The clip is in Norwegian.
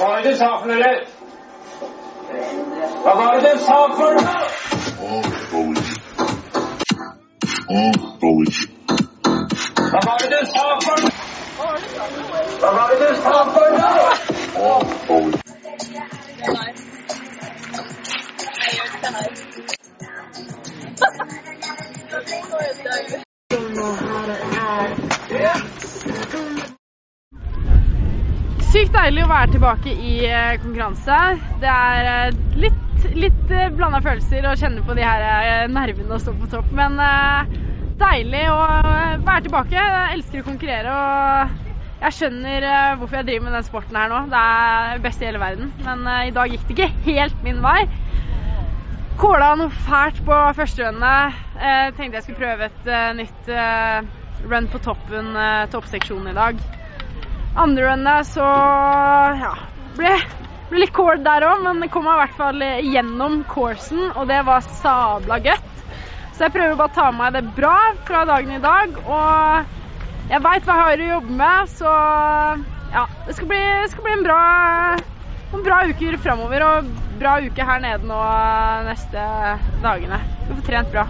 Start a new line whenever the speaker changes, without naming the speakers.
Hva var det du sa for noe? Hva var det du sa for noe? Hva var det du
Sykt deilig å være tilbake i eh, konkurranse. Det er eh, litt, litt eh, blanda følelser å kjenne på de her nervene og stå på topp, men deilig å være tilbake. Jeg elsker å konkurrere og jeg skjønner hvorfor jeg driver med den sporten her nå. Det er best i hele verden, men i dag gikk det ikke helt min vei. Kåla noe fælt på. Eh, tenkte jeg skulle prøve et nytt run på toppen, toppseksjonen i dag. Andre runnet så ja, ble, ble litt cord der òg, men kom meg i hvert fall gjennom coursen, og det var sabla godt. Så jeg prøver bare å ta med meg det bra fra dagen i dag, og jeg veit hva jeg har å jobbe med, så ja, det skal bli, det skal bli en bra noen bra uker framover og bra uke her nede nå neste dagene. Vi får trent bra.